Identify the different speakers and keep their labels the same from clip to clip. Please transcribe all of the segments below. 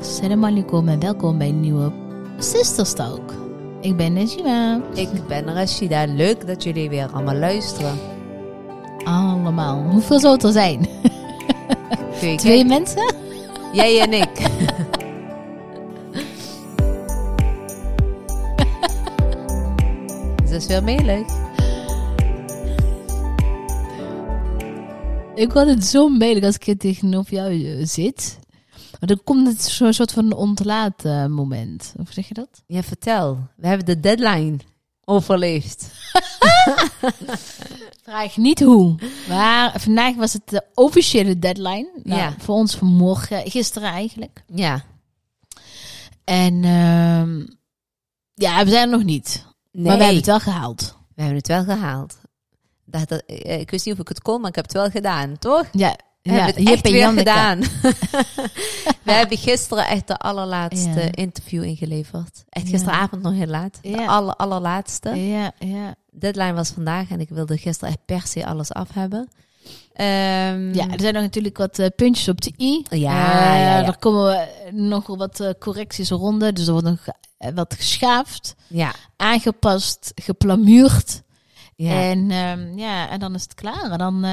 Speaker 1: Assalamu alaikum en welkom bij een nieuwe Sisters Talk. Ik ben Najima.
Speaker 2: Ik ben Rashida. Leuk dat jullie weer allemaal luisteren.
Speaker 1: Allemaal. Hoeveel zou het er zijn? Twee mensen?
Speaker 2: Jij en ik. Is dat weer melig?
Speaker 1: Ik word het zo melig als ik hier tegenover jou eh, zit. Maar dan komt het zo'n soort van ontlaat moment. Hoe zeg je dat?
Speaker 2: Ja, vertel. We hebben de deadline overleefd.
Speaker 1: Vraag niet hoe. Maar vandaag was het de officiële deadline. Nou,
Speaker 2: Ja.
Speaker 1: Voor ons vanmorgen, gisteren eigenlijk.
Speaker 2: Ja.
Speaker 1: En ehm, ja, we zijn er nog niet.
Speaker 2: Nee,
Speaker 1: Maar we hebben het wel gehaald.
Speaker 2: we hebben het wel gehaald. Dat, dat, eh, ik wist niet of ik het kon, maar ik heb het wel gedaan, toch?
Speaker 1: Ja, ja
Speaker 2: hebben het echt weer
Speaker 1: Janneke.
Speaker 2: gedaan. we hebben gisteren echt de allerlaatste
Speaker 1: Ja.
Speaker 2: interview ingeleverd. Echt
Speaker 1: Ja.
Speaker 2: gisteravond nog heel laat. De aller, allerlaatste.
Speaker 1: Ja, ja.
Speaker 2: Deadline was vandaag en ik wilde gisteren echt per se alles af hebben. Ehm,
Speaker 1: Ja, er zijn nog natuurlijk wat eh, puntjes op de i.
Speaker 2: Ja,
Speaker 1: Eh,
Speaker 2: ja, ja.
Speaker 1: Er komen eh, nog wat eh, correcties ronden. Dus er wordt nog wat geschaafd,
Speaker 2: ja,
Speaker 1: aangepast, geplamuurd.
Speaker 2: ja.
Speaker 1: En ja. ja, en dan is het klaar. En dan,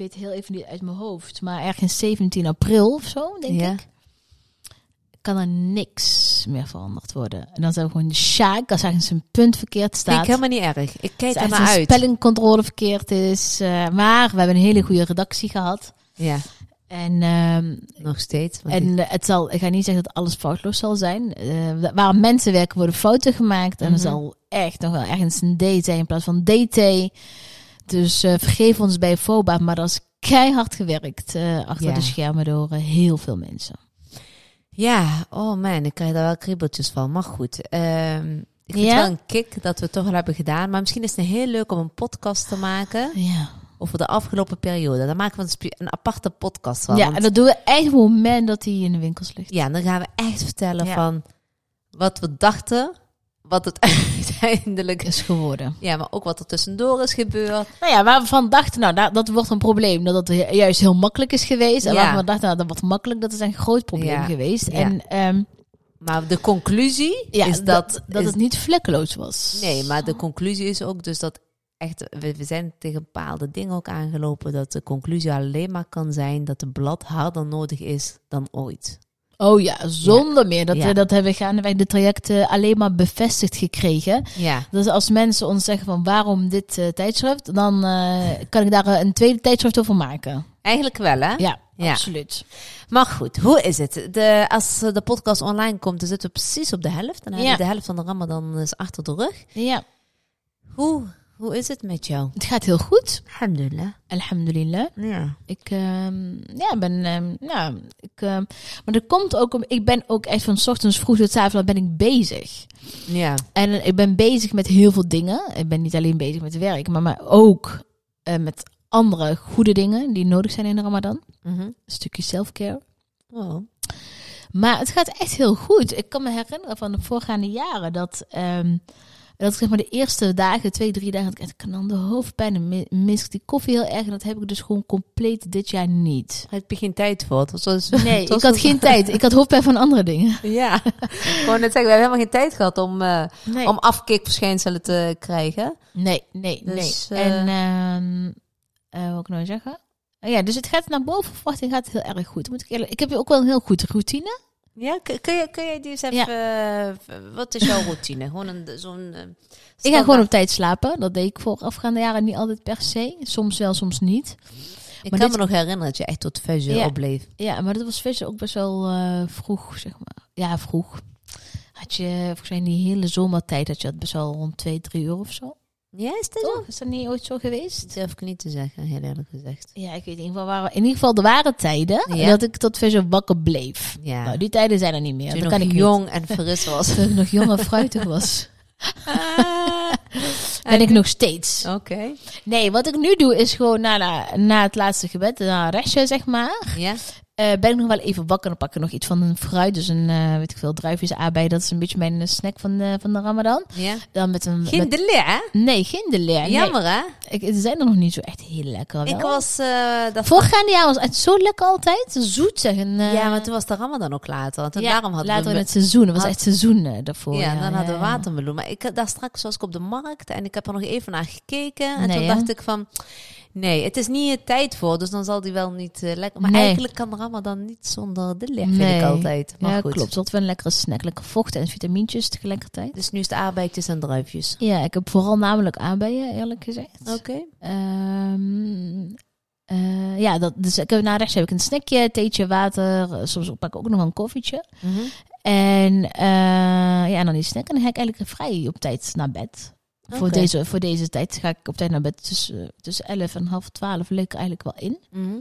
Speaker 1: weet heel even niet uit mijn hoofd, maar ergens 17 april of zo, denk
Speaker 2: Ja.
Speaker 1: ik. Kan er niks meer veranderd worden. En dan we gewoon de sjaak als ergens een punt verkeerd
Speaker 2: Vind ik
Speaker 1: staat.
Speaker 2: helemaal niet erg. Ik kijk er
Speaker 1: een
Speaker 2: uit.
Speaker 1: spellingcontrole verkeerd is. eh, maar we hebben een hele goede redactie gehad.
Speaker 2: Ja,
Speaker 1: En, ehm,
Speaker 2: nog steeds.
Speaker 1: en het zal, ik ga niet zeggen dat alles foutloos zal zijn. Eh, waar mensen werken worden fouten gemaakt. En er
Speaker 2: Mhm.
Speaker 1: zal echt nog wel ergens een D zijn in plaats van DT. Dus eh, vergeef ons bij FOBA, maar dat is keihard gewerkt eh, achter
Speaker 2: Ja.
Speaker 1: de schermen door eh, heel veel mensen.
Speaker 2: Ja, oh man, ik krijg daar wel kriebeltjes van. Maar goed, ehm, ik vind
Speaker 1: Ja?
Speaker 2: het wel een kick dat we het toch wel hebben gedaan. Maar misschien is het heel leuk om een podcast te maken
Speaker 1: Ja,
Speaker 2: over de afgelopen periode. Dan maken we een, aparte podcast van.
Speaker 1: ja
Speaker 2: want-
Speaker 1: en dat doen we echt op het moment dat hij in de winkels ligt.
Speaker 2: Ja, dan gaan we echt vertellen
Speaker 1: Ja.
Speaker 2: van wat we dachten, wat het uiteindelijk
Speaker 1: Is geworden.
Speaker 2: Ja, maar ook wat er tussendoor is gebeurd.
Speaker 1: Nou ja, waar we van dachten, nou, dat, dat wordt een probleem. Dat het juist heel makkelijk is geweest. En
Speaker 2: Ja.
Speaker 1: waar we dachten, nou, dat wordt makkelijk. Dat is een groot probleem
Speaker 2: Ja.
Speaker 1: geweest.
Speaker 2: Ja.
Speaker 1: En ehm,
Speaker 2: Maar de conclusie
Speaker 1: ja,
Speaker 2: is dat...
Speaker 1: dat
Speaker 2: is-
Speaker 1: het niet vlekkeloos was.
Speaker 2: Nee, maar de conclusie is ook dus dat echt... We, we zijn tegen bepaalde dingen ook aangelopen dat de conclusie alleen maar kan zijn dat de blad harder nodig is dan ooit.
Speaker 1: Oh ja, zonder meer. Dat,
Speaker 2: Ja.
Speaker 1: we dat hebben we gaandeweg de trajecten alleen maar bevestigd gekregen.
Speaker 2: Ja,
Speaker 1: Dus als mensen ons zeggen van waarom dit eh, tijdschrift, dan eh, kan ik daar eh, een tweede tijdschrift over maken.
Speaker 2: eigenlijk wel hè?
Speaker 1: Ja,
Speaker 2: Ja.
Speaker 1: absoluut.
Speaker 2: Maar goed, hoe is het? De, als de podcast online komt, dan zitten we precies op de helft. Dan hebben we de helft van de Ramadan is achter de rug.
Speaker 1: Ja,
Speaker 2: Hoe, hoe is het met jou?
Speaker 1: het gaat heel goed.
Speaker 2: Alhamdulillah.
Speaker 1: Alhamdulillah.
Speaker 2: Ja.
Speaker 1: Ik ehm, ja, ben, ehm, ja, ik, ehm, maar dat komt ook om, ik ben ook echt van 's ochtends vroeg tot 's avonds ben ik bezig.
Speaker 2: Ja.
Speaker 1: En ik ben bezig met heel veel dingen. Ik ben niet alleen bezig met werk, maar, maar ook eh, met andere goede dingen die nodig zijn in de Ramadan.
Speaker 2: Mhm.
Speaker 1: Een stukje self-care.
Speaker 2: Oh.
Speaker 1: Maar het gaat echt heel goed. Ik kan me herinneren van de voorgaande jaren dat, dat ik zeg maar de eerste dagen, twee, drie dagen, ik echt knalde hoofdpijn en mi- mis ik die koffie heel erg. En dat heb ik dus gewoon compleet dit jaar niet.
Speaker 2: Heb je geen tijd voor? Het was, was-
Speaker 1: Nee,
Speaker 2: was
Speaker 1: ik had
Speaker 2: een-
Speaker 1: geen tijd. Ik had hoofdpijn van andere dingen.
Speaker 2: Ja, gewoon net zeggen, we hebben helemaal geen tijd gehad om,
Speaker 1: Nee,
Speaker 2: om afkikverschijnselen te krijgen.
Speaker 1: nee, nee.
Speaker 2: Dus,
Speaker 1: nee.
Speaker 2: eh,
Speaker 1: En eh, wat wil ik nou zeggen? Ja, dus het gaat naar boven verwachting gaat heel erg goed. Moet ik, eerlijk, ik heb ook wel een heel goed routine.
Speaker 2: Ja, kun, je, kun je die eens even... eh, wat is jouw routine? Gewoon een, zo'n... eh,
Speaker 1: Ik ga gewoon op tijd slapen. Dat deed ik voorafgaande jaren niet altijd per se. Soms wel, soms niet.
Speaker 2: Ik
Speaker 1: maar
Speaker 2: kan
Speaker 1: dit-
Speaker 2: me nog herinneren dat je echt tot vijf uur
Speaker 1: Ja.
Speaker 2: opbleef.
Speaker 1: Ja, maar dat was visje ook best wel eh, vroeg, zeg maar. Ja, vroeg. Had je, volgens mij in die hele zomertijd, had je dat best wel rond twee, drie uur of zo.
Speaker 2: Ja, is dat zo?
Speaker 1: Is dat niet ooit zo geweest?
Speaker 2: Dat durf ik niet te zeggen, heel eerlijk gezegd.
Speaker 1: Ja, ik weet in ieder geval, waren, in ieder geval er waren tijden
Speaker 2: Ja.
Speaker 1: dat ik tot visje wakker bleef.
Speaker 2: Ja.
Speaker 1: Nou, die tijden zijn er niet meer.
Speaker 2: Toen
Speaker 1: kan ik
Speaker 2: jong en fris was.
Speaker 1: Toen ik nog jong en fruitig was. Ben ik nog steeds.
Speaker 2: Oké.
Speaker 1: Nee, wat ik nu doe is gewoon na, na, na het laatste gebed, na restje zeg maar.
Speaker 2: Ja?
Speaker 1: Eh, ben ik nog wel even wakker. Dan pak ik nog iets van een fruit. Dus een, eh, weet ik veel, druifjes aardbei. Dat is een beetje mijn eh, snack van de, van de ramadan.
Speaker 2: Ja.
Speaker 1: Dan met een...
Speaker 2: Geen
Speaker 1: met-
Speaker 2: de hè?
Speaker 1: nee, geen de. Nee.
Speaker 2: Jammer, hè?
Speaker 1: Ik, ze zijn er nog niet zo echt heel lekker. Wel.
Speaker 2: Ik was... dat
Speaker 1: Voorgaande jaar was het zo lekker altijd. Zoet zeg. En, eh,
Speaker 2: Ja, maar toen was de Ramadan ook later. Want
Speaker 1: ja,
Speaker 2: daarom
Speaker 1: later
Speaker 2: we...
Speaker 1: in het seizoen. Het was
Speaker 2: had-
Speaker 1: echt seizoen daarvoor.
Speaker 2: ja, dan hadden we watermeloen. Maar ik, daar straks was ik op de markt en ik heb er nog even naar gekeken. En
Speaker 1: Nee,
Speaker 2: toen dacht ik van... Nee, het is niet tijd voor, dus dan zal die wel niet eh, lekker... Maar
Speaker 1: Nee.
Speaker 2: eigenlijk kan Ramadan niet zonder de leer, vind
Speaker 1: Nee.
Speaker 2: ik altijd. Maar
Speaker 1: ja,
Speaker 2: goed.
Speaker 1: klopt. Dat wel een lekkere snack. Lekker vocht en vitamintjes tegelijkertijd.
Speaker 2: Dus nu is het arbeidjes en druifjes.
Speaker 1: Ja, ik heb vooral namelijk aanbijen, eerlijk gezegd.
Speaker 2: Oké.
Speaker 1: Ehm, eh, ja, dat, dus ik heb, na rechts heb ik een snackje, theetje, water. eh, Soms pak ik ook nog een koffietje.
Speaker 2: Mhm.
Speaker 1: En ja, en dan die snack. En dan ga ik eigenlijk vrij op tijd naar bed. Voor,
Speaker 2: Oké.
Speaker 1: deze, voor deze tijd ga ik op tijd naar bed. Tussen, tussen 11 en half 12 lig ik er eigenlijk wel in.
Speaker 2: Mhm.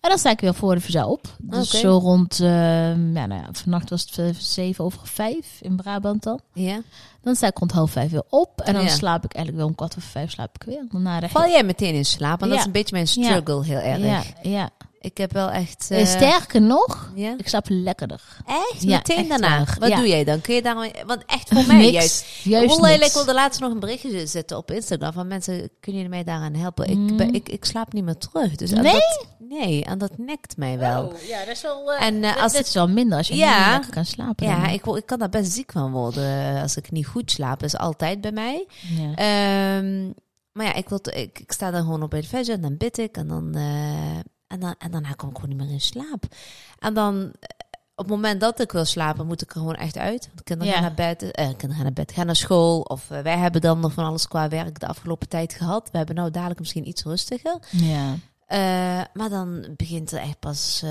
Speaker 1: En dan sta ik weer voor de verzaal op. Dus
Speaker 2: Oké.
Speaker 1: zo rond, ehm, ja, nou ja, vannacht was het eh, zeven over vijf in Brabant dan.
Speaker 2: Ja.
Speaker 1: Dan sta ik rond half vijf weer op. En dan
Speaker 2: Ja.
Speaker 1: slaap ik eigenlijk wel om kwart over vijf slaap ik weer. De
Speaker 2: Val jij meteen in slaap? Want dat is een beetje mijn struggle heel erg.
Speaker 1: Ja, ja.
Speaker 2: Ik heb wel echt...
Speaker 1: Eh,
Speaker 2: eh,
Speaker 1: Sterker nog,
Speaker 2: Ja?
Speaker 1: ik slaap lekkerder.
Speaker 2: Echt?
Speaker 1: Ja,
Speaker 2: Meteen
Speaker 1: echt
Speaker 2: daarna?
Speaker 1: waar.
Speaker 2: Wat
Speaker 1: Ja.
Speaker 2: doe jij dan? Kun je daar... Want echt voor mij
Speaker 1: Niks.
Speaker 2: juist...
Speaker 1: Juist
Speaker 2: ik wilde laatst nog een berichtje zetten op Instagram van mensen, kunnen jullie mij daaraan helpen? Ik,
Speaker 1: Mm.
Speaker 2: ben, ik, ik slaap niet meer terug. Dus en
Speaker 1: Nee?
Speaker 2: Dat, nee, en dat nekt mij wel.
Speaker 1: Oh, ja, dat is wel...
Speaker 2: En eh,
Speaker 1: als
Speaker 2: als
Speaker 1: het
Speaker 2: het,
Speaker 1: is wel minder als je
Speaker 2: Ja.
Speaker 1: niet lekker kan slapen.
Speaker 2: ja, ik, ik kan daar best ziek van worden als ik niet goed slaap. Dat is altijd bij mij.
Speaker 1: ja.
Speaker 2: Ehm, maar ja, ik, wil, ik, ik sta dan gewoon op bij de en dan bid ik en dan, eh, en dan en daarna kom ik gewoon niet meer in slaap. En dan eh, op het moment dat ik wil slapen, moet ik er gewoon echt uit. Want kinderen
Speaker 1: Ja.
Speaker 2: gaan naar bed, eh, kinderen gaan naar bed, gaan naar school. Of eh, wij hebben dan nog van alles qua werk de afgelopen tijd gehad. We hebben nou dadelijk misschien iets rustiger.
Speaker 1: ja.
Speaker 2: Eh, maar dan begint er echt pas eh,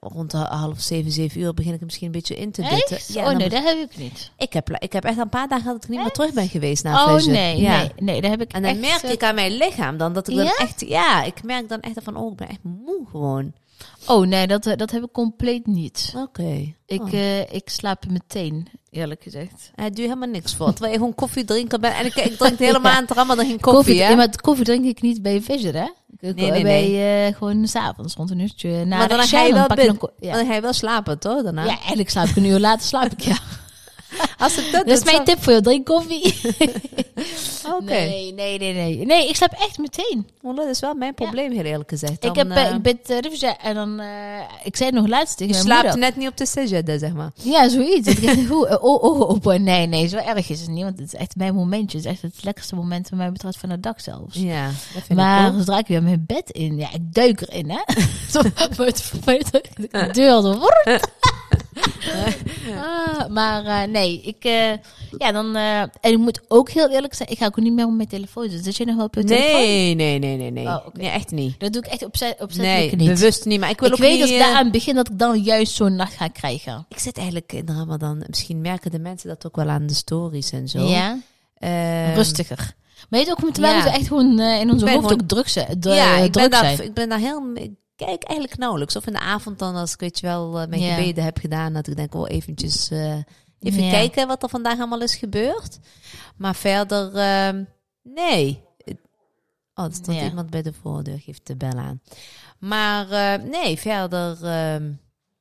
Speaker 2: rond de half zeven, zeven uur begin ik misschien een beetje in te dutten.
Speaker 1: Echt?
Speaker 2: Ja,
Speaker 1: oh nee, dat heb ik niet.
Speaker 2: ik, heb, ik heb echt een paar dagen dat ik niet meer terug ben geweest naar
Speaker 1: oh nee,
Speaker 2: Ja.
Speaker 1: nee, nee, dat heb ik
Speaker 2: En dan
Speaker 1: echt,
Speaker 2: merk
Speaker 1: eh,
Speaker 2: ik aan mijn lichaam dan dat ik dan echt... Ja, ik merk dan echt van, oh, ik ben echt moe gewoon.
Speaker 1: Oh nee, dat, eh, dat heb ik compleet niet.
Speaker 2: Oké.
Speaker 1: Ik,
Speaker 2: Oh.
Speaker 1: eh, ik slaap meteen, eerlijk gezegd.
Speaker 2: Hij doet helemaal niks voor. Terwijl je gewoon koffie drinken bent. En ik, ik drink helemaal aan het rammen dan geen koffie,
Speaker 1: koffie ja, maar koffie drink ik niet bij Visser, hè? Ik,
Speaker 2: Nee, nee,
Speaker 1: bij, eh, gewoon s'avonds rond een uurtje. Na
Speaker 2: Maar dan
Speaker 1: de
Speaker 2: ga je wel
Speaker 1: ja.
Speaker 2: Dan ga je wel slapen, toch? Daarna?
Speaker 1: ja, eigenlijk slaap ik een uur later, slaap ik, ja.
Speaker 2: Als ik dat
Speaker 1: Dat is mijn tip voor je, drink koffie.
Speaker 2: Oké.
Speaker 1: Nee, nee, nee, nee. Nee, ik slaap echt meteen.
Speaker 2: Want dat is wel mijn probleem, heel eerlijk gezegd.
Speaker 1: ik
Speaker 2: Dan,
Speaker 1: heb, eh,
Speaker 2: eh,
Speaker 1: ik bid uh, Rifja en dan, eh, ik zei het nog laatst tegen
Speaker 2: je slaapt
Speaker 1: moeder.
Speaker 2: net niet op de sajada, zeg maar.
Speaker 1: Ja, zoiets. Ik oh, oh, oh, nee, nee, zo erg is het niet. Want het is echt mijn momentje. Het is echt het lekkerste moment wat mij betreft van de dag zelfs.
Speaker 2: Ja, dat vind
Speaker 1: Maar
Speaker 2: ik cool.
Speaker 1: zodra ik weer mijn bed in, ja, ik duik erin, hè. zo, buiten, buiten, de deur zo. Ah, maar eh, nee, ik, eh, ja, dan, eh, en ik moet ook heel eerlijk zijn, ik ga ook niet meer op mijn telefoon zitten. Zit je nog wel op je telefoon?
Speaker 2: Nee, nee, nee, nee, nee.
Speaker 1: Oh.
Speaker 2: Nee, echt niet.
Speaker 1: Dat doe ik echt opzet,
Speaker 2: Nee,
Speaker 1: opzettelijk niet.
Speaker 2: bewust niet. Maar ik wil
Speaker 1: ik
Speaker 2: ook
Speaker 1: weet
Speaker 2: niet...
Speaker 1: dat ik daar aan het begin dat ik dan juist zo'n nacht ga krijgen.
Speaker 2: Ik zit eigenlijk in de Ramadan. Misschien merken de mensen dat ook wel aan de stories en zo.
Speaker 1: Ja,
Speaker 2: Ehm,
Speaker 1: rustiger. Maar je ook met terwijl
Speaker 2: ja.
Speaker 1: we echt gewoon in onze hoofd
Speaker 2: gewoon-
Speaker 1: ook druk zijn.
Speaker 2: ja, ik ben, daar, ik ben daar heel... Ik kijk eigenlijk nauwelijks. Of in de avond dan, als ik weet je wel eh, mijn
Speaker 1: Ja.
Speaker 2: gebeden heb gedaan, dat ik denk, oh, eventjes... eh, even kijken wat er vandaag allemaal is gebeurd. Maar verder, ehm, nee. Oh, er
Speaker 1: Ja.
Speaker 2: iemand bij de voordeur, geeft de bel aan. Maar eh, nee, verder ehm,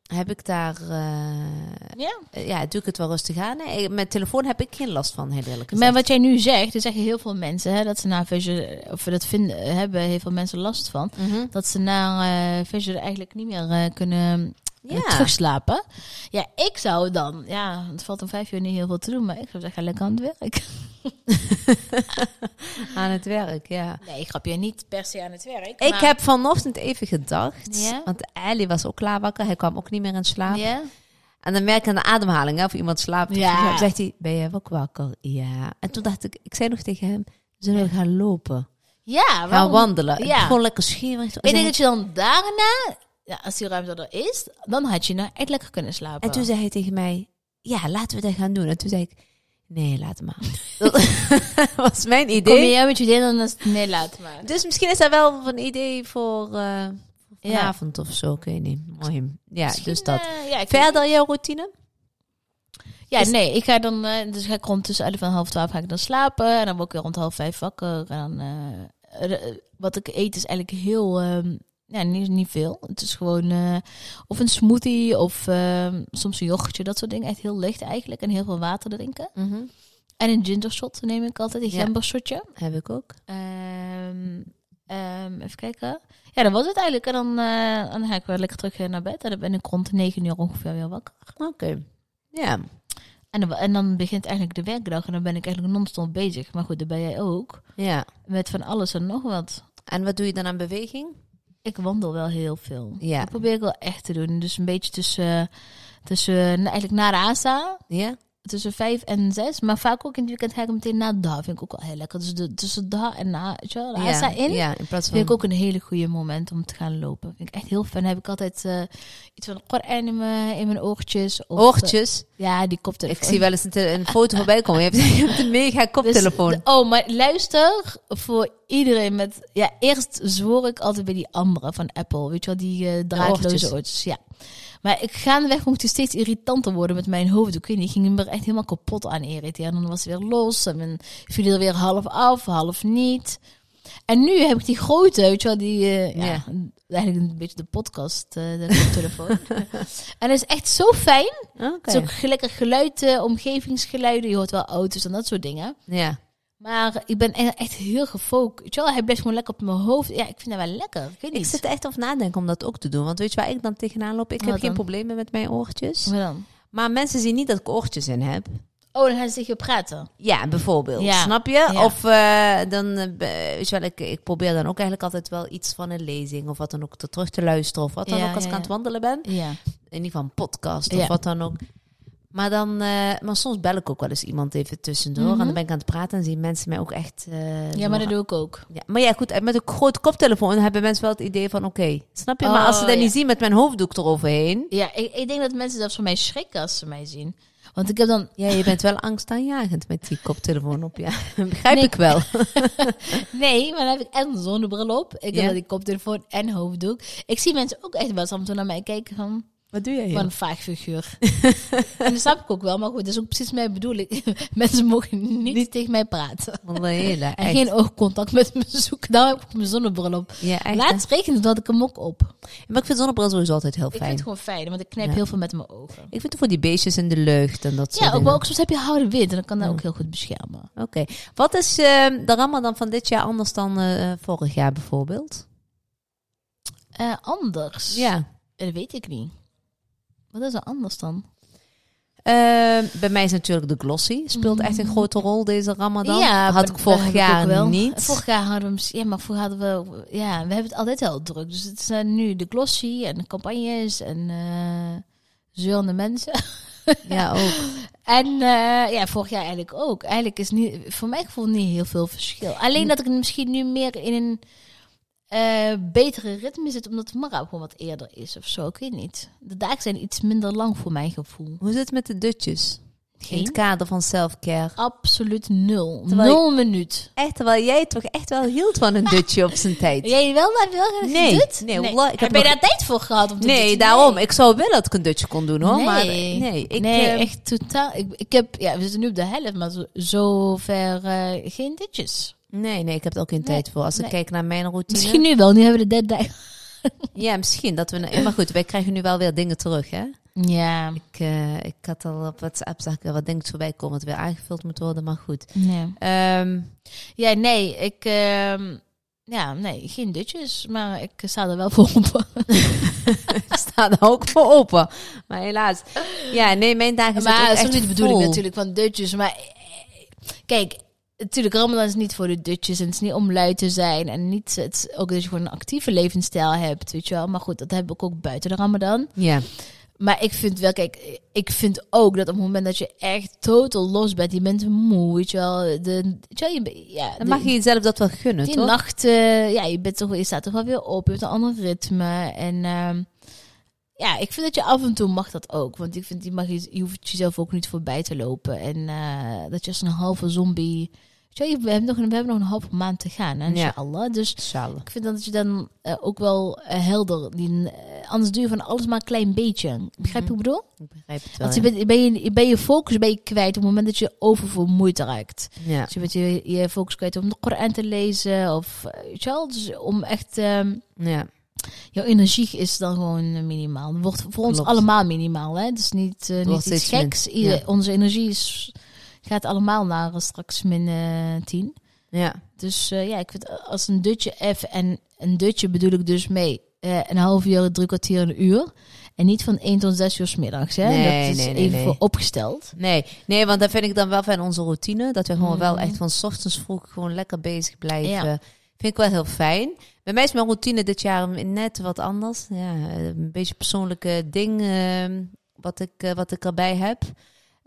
Speaker 2: heb ik daar... eh,
Speaker 1: Ja.
Speaker 2: eh, ja, doe ik het wel rustig aan. Nee, met telefoon heb ik geen last van, heel eerlijk gezegd.
Speaker 1: Maar wat jij nu zegt, er zeggen heel veel mensen hè, dat ze na Vision, of dat vinden, hebben heel veel mensen last van.
Speaker 2: Mhm.
Speaker 1: Dat ze na eh Vision eigenlijk niet meer kunnen
Speaker 2: Ja.
Speaker 1: terugslapen. Ja, ik zou dan, ja, het valt om vijf uur niet heel veel te doen, maar ik zou zeggen, lekker aan het werk.
Speaker 2: Aan het werk, ja.
Speaker 1: Nee, ik grap je niet per se aan het werk.
Speaker 2: Ik
Speaker 1: maar-
Speaker 2: heb vanochtend even gedacht,
Speaker 1: Ja?
Speaker 2: want Ali was ook klaar wakker. Hij kwam ook niet meer in slaap.
Speaker 1: Ja?
Speaker 2: En dan merk je aan de ademhaling hè, of iemand slaapt.
Speaker 1: Ja.
Speaker 2: Dan zegt hij, ben jij ook wakker? Ja. En toen dacht ik, ik zei nog tegen hem, zullen we gaan lopen?
Speaker 1: Ja,
Speaker 2: Gaan
Speaker 1: waarom?
Speaker 2: wandelen?
Speaker 1: Ja.
Speaker 2: Gewoon lekker schemerig.
Speaker 1: Ik denk dat je dan daarna, ja, als die ruimte er is, dan had je nou echt lekker kunnen slapen.
Speaker 2: En toen zei hij tegen mij, ja, laten we dat gaan doen. En toen zei ik, nee, laat maar. dat was mijn
Speaker 1: Kom je
Speaker 2: idee.
Speaker 1: jij met je idee, dan is het nee, laat maar.
Speaker 2: Dus misschien is dat wel een idee voor
Speaker 1: Ja.
Speaker 2: vanavond of zo. Ik weet niet. Mooi. Ja,
Speaker 1: Misschien,
Speaker 2: dus dat.
Speaker 1: eh, ja,
Speaker 2: Verder jouw routine?
Speaker 1: Ja, nee, ik ga dan, eh, dus ga ik rond tussen 11 en half 12 ga ik dan slapen. En dan word ik weer rond half vijf wakker. En dan, wat ik eet is eigenlijk heel, ehm, ja, niet, niet veel. Het is gewoon eh, of een smoothie of ehm, soms een yoghurtje, dat soort dingen. Echt heel licht eigenlijk. En heel veel water drinken.
Speaker 2: Mhm.
Speaker 1: En een ginger shot neem ik altijd, een
Speaker 2: Ja.
Speaker 1: gembershotje.
Speaker 2: Heb ik ook.
Speaker 1: Ehm, ehm, even kijken. Ja, dat was het eigenlijk. En dan, eh, dan ga ik weer lekker terug eh, naar bed. En dan ben ik rond de 9 uur ongeveer weer wakker.
Speaker 2: Oké. Ja.
Speaker 1: En dan, en dan begint eigenlijk de werkdag. En dan ben ik eigenlijk non-stop bezig. Maar goed, dat ben jij ook.
Speaker 2: Ja.
Speaker 1: Met van alles en nog wat.
Speaker 2: En wat doe je dan aan beweging?
Speaker 1: Ik wandel wel heel veel.
Speaker 2: Ja.
Speaker 1: Dat probeer ik wel echt te doen. Dus een beetje tussen, tussen nou, eigenlijk na de ASA,
Speaker 2: Ja?
Speaker 1: tussen vijf en zes. Maar vaak ook in het weekend ga ik meteen na DA. Vind ik ook wel heel lekker. Dus de, tussen DA en na, weet je wel, de ASA
Speaker 2: ja.
Speaker 1: in.
Speaker 2: Ja, in plaats van...
Speaker 1: Vind ik ook een hele goede moment om te gaan lopen. Vind ik echt heel fijn. Heb ik altijd eh, iets van Koran in mijn, in mijn oortjes. Of,
Speaker 2: Oortjes.
Speaker 1: eh, ja, die koptelefoon.
Speaker 2: Ik zie wel eens een, een foto voorbij komen. Je hebt, je hebt een mega
Speaker 1: Dus
Speaker 2: koptelefoon.
Speaker 1: oh, maar luister voor iedereen met... Ja, eerst zwoer ik altijd bij die andere van Apple. Weet je wel, die eh draadloze
Speaker 2: oortjes.
Speaker 1: Ja. Maar ik gaandeweg vond ik het steeds irritanter worden met mijn hoofd. Ik weet niet, ik ging hem er echt helemaal kapot aan irriteren. En dan was het weer los en dan viel er weer half af, half niet. En nu heb ik die grote, weet je wel, die... eh, ja,
Speaker 2: Ja.
Speaker 1: eigenlijk een beetje de podcast, eh, de koptelefoon. en is echt zo fijn.
Speaker 2: Oké.
Speaker 1: Het is ook lekker geluid, omgevingsgeluiden. Je hoort wel auto's en dat soort dingen.
Speaker 2: Ja.
Speaker 1: Maar ik ben e- echt heel gefocust. Wel, hij blijft gewoon lekker op mijn hoofd. Ja, ik vind dat wel lekker. Ik weet
Speaker 2: Ik zit echt over nadenken om dat ook te doen. Want weet je waar ik dan tegenaan loop? Ik heb geen problemen met mijn oortjes.
Speaker 1: Maar dan?
Speaker 2: Maar mensen zien niet dat ik oortjes in heb.
Speaker 1: Oh, dan gaan ze tegen je praten.
Speaker 2: Ja, bijvoorbeeld.
Speaker 1: Ja.
Speaker 2: Snap je?
Speaker 1: Ja.
Speaker 2: Of eh, dan, eh, weet je wel, ik, ik probeer dan ook eigenlijk altijd wel iets van een lezing of wat dan ook te terug te luisteren of wat dan
Speaker 1: Ja,
Speaker 2: ook als ik aan het wandelen ben.
Speaker 1: Ja.
Speaker 2: In ieder geval een podcast of wat dan ook. Maar dan, eh, maar soms bel ik ook wel eens iemand even tussendoor en
Speaker 1: Mhm.
Speaker 2: dan ben ik aan het praten en zien mensen mij ook echt. eh,
Speaker 1: ja, maar dat doe ik ook.
Speaker 2: Ja, maar ja, goed, en met een grote koptelefoon hebben mensen wel het idee van, oké, snap je? maar als ze
Speaker 1: Oh,
Speaker 2: dat
Speaker 1: ja.
Speaker 2: niet zien met mijn hoofddoek eroverheen,
Speaker 1: Ja, ik, ik denk dat mensen zelfs van mij schrikken als ze mij zien. Want ik heb dan...
Speaker 2: ja, je bent wel angstaanjagend met die koptelefoon op, ja. Begrijp
Speaker 1: Nee.
Speaker 2: ik wel.
Speaker 1: Nee, maar dan heb ik en een zonnebril op. Ik
Speaker 2: Ja.
Speaker 1: heb die koptelefoon en hoofddoek. Ik zie mensen ook echt wel toe naar mij kijken van...
Speaker 2: Wat doe jij
Speaker 1: Van een vaag figuur. en dat snap ik ook wel. Maar goed, dat is ook precies mijn bedoeling. mensen mogen niet, tegen mij praten.
Speaker 2: Hele,
Speaker 1: En
Speaker 2: echt.
Speaker 1: geen oogcontact met me zoeken. Daarom heb ik mijn zonnebril op.
Speaker 2: Ja, echt.
Speaker 1: Laatst regende had ik hem ook op.
Speaker 2: Maar ik vind zonnebril sowieso altijd heel
Speaker 1: Ik vind
Speaker 2: fijn.
Speaker 1: het gewoon fijn, want ik knijp
Speaker 2: Ja.
Speaker 1: heel veel met mijn ogen.
Speaker 2: Ik vind het voor die beestjes in de lucht en dat soort
Speaker 1: Ja, ook, ook soms heb je harde wind en dan kan dat
Speaker 2: Ja.
Speaker 1: ook heel goed beschermen.
Speaker 2: Oké. Wat is eh, de Ramadan van dit jaar anders dan eh, vorig jaar bijvoorbeeld?
Speaker 1: Eh, anders?
Speaker 2: Ja.
Speaker 1: Dat weet ik niet. Wat is er anders dan?
Speaker 2: Eh, bij mij is natuurlijk de glossy. Speelt echt een grote rol deze Ramadan.
Speaker 1: Ja,
Speaker 2: Had ik vorig jaar
Speaker 1: wel.
Speaker 2: niet.
Speaker 1: Vorig jaar hadden we, ja, maar vroeger hadden we, ja, we hebben het altijd heel druk. Dus het zijn nu de glossy en de campagnes en eh zeurende mensen.
Speaker 2: Ja, ook.
Speaker 1: En eh, ja, vorig jaar eigenlijk ook. Eigenlijk is niet, voor mijn gevoel niet heel veel verschil. Alleen dat ik misschien nu meer in een eh, betere ritme zit, omdat de gewoon wat eerder is of zo. Ik weet niet. De dagen zijn iets minder lang voor mijn gevoel.
Speaker 2: Hoe zit het met de dutjes? In
Speaker 1: Geen?
Speaker 2: het kader van self-care.
Speaker 1: Absoluut nul.
Speaker 2: Terwijl
Speaker 1: nul minuut.
Speaker 2: Echt, terwijl jij toch echt wel hield van een dutje op zijn tijd.
Speaker 1: Jij wel maar wel
Speaker 2: Nee,
Speaker 1: gedut?
Speaker 2: nee, wallah, ik heb
Speaker 1: heb je daar tijd voor gehad? Om
Speaker 2: Nee,
Speaker 1: dutchen?
Speaker 2: daarom.
Speaker 1: Nee.
Speaker 2: Ik zou willen dat ik een dutje kon doen hoor.
Speaker 1: Nee.
Speaker 2: Maar nee, ik,
Speaker 1: nee,
Speaker 2: eh,
Speaker 1: echt totaal. Ik, ik heb, ja, we zitten nu op de helft, maar zo, zover eh, geen ditjes.
Speaker 2: Nee, nee, ik heb er ook geen
Speaker 1: Nee,
Speaker 2: tijd voor. Als ik
Speaker 1: nee.
Speaker 2: kijk naar mijn routine.
Speaker 1: Misschien nu wel, nu hebben we de deadline.
Speaker 2: Ja, misschien. Dat we, maar goed, wij krijgen nu wel weer dingen terug, hè?
Speaker 1: Ja,
Speaker 2: Ik, eh, ik had al op WhatsApp zag ik wat dingen voorbij komen dat weer aangevuld moet worden, maar goed.
Speaker 1: ja.
Speaker 2: Ehm,
Speaker 1: Ja, nee, ik... ehm, ja, nee, geen dutjes, maar ik sta er wel voor op.
Speaker 2: ik sta er ook voor open. Maar helaas. Ja, nee, mijn dagen zijn
Speaker 1: maar dat is niet de bedoeling natuurlijk van dutjes. Maar eh, kijk, natuurlijk, Ramadan is niet voor de dutjes. En het is niet om lui te zijn. En niet, het is ook dat je gewoon een actieve levensstijl hebt, weet je wel. Maar goed, dat heb ik ook buiten de Ramadan.
Speaker 2: Ja,
Speaker 1: Maar ik vind wel, kijk, ik vind ook dat op het moment dat je echt totaal los bent, je bent moe, weet je wel. De, weet je, wel, je, be- ja,
Speaker 2: dan
Speaker 1: de-
Speaker 2: mag je jezelf dat wel gunnen,
Speaker 1: die
Speaker 2: toch?
Speaker 1: nachten, ja, je, bent toch, je staat toch wel weer op, je hebt een ander ritme. En ehm, ja, ik vind dat je af en toe mag dat ook. Want ik vind, je, mag je, je hoeft jezelf ook niet voorbij te lopen. En eh, dat je als een halve zombie... Je, we, hebben nog, een- we hebben nog een halve maand te gaan,
Speaker 2: Ja.
Speaker 1: inshallah. Dus
Speaker 2: Inshallah.
Speaker 1: ik vind dat je dan eh, ook wel eh, helder... Die, anders doe je van alles maar een klein beetje. Begrijp je wat ik bedoel?
Speaker 2: Ik begrijp het wel.
Speaker 1: Want je bent, ben, je, ben je focus ben je kwijt op het moment dat je oververmoeid raakt.
Speaker 2: ja.
Speaker 1: Dus je bent je, je focus kwijt om de Koran te lezen. Of, weet je wel, dus om echt... ehm,
Speaker 2: ja.
Speaker 1: Jouw energie is dan gewoon minimaal. Het wordt voor ons allemaal minimaal. Hè? Het is niet, eh, niet iets geks.
Speaker 2: min-
Speaker 1: Ieder-
Speaker 2: ja.
Speaker 1: Onze energie is, gaat allemaal naar eh, straks min eh 10.
Speaker 2: Ja.
Speaker 1: Dus ja, ik vind als een dutje F en een dutje bedoel ik dus mee een half uur, drie kwartier, een uur. En niet van 1 tot 6 uur 's middags. Hè?
Speaker 2: Nee,
Speaker 1: dat is
Speaker 2: nee, nee,
Speaker 1: even voor opgesteld.
Speaker 2: Nee, nee, want dat vind ik dan wel van onze routine. Dat we gewoon
Speaker 1: Mm.
Speaker 2: wel echt van 's ochtends vroeg gewoon lekker bezig blijven.
Speaker 1: Ja.
Speaker 2: Vind ik wel heel fijn. Bij mij is mijn routine dit jaar net wat anders. Ja, een beetje persoonlijke ding eh, wat, ik, eh, wat ik erbij heb.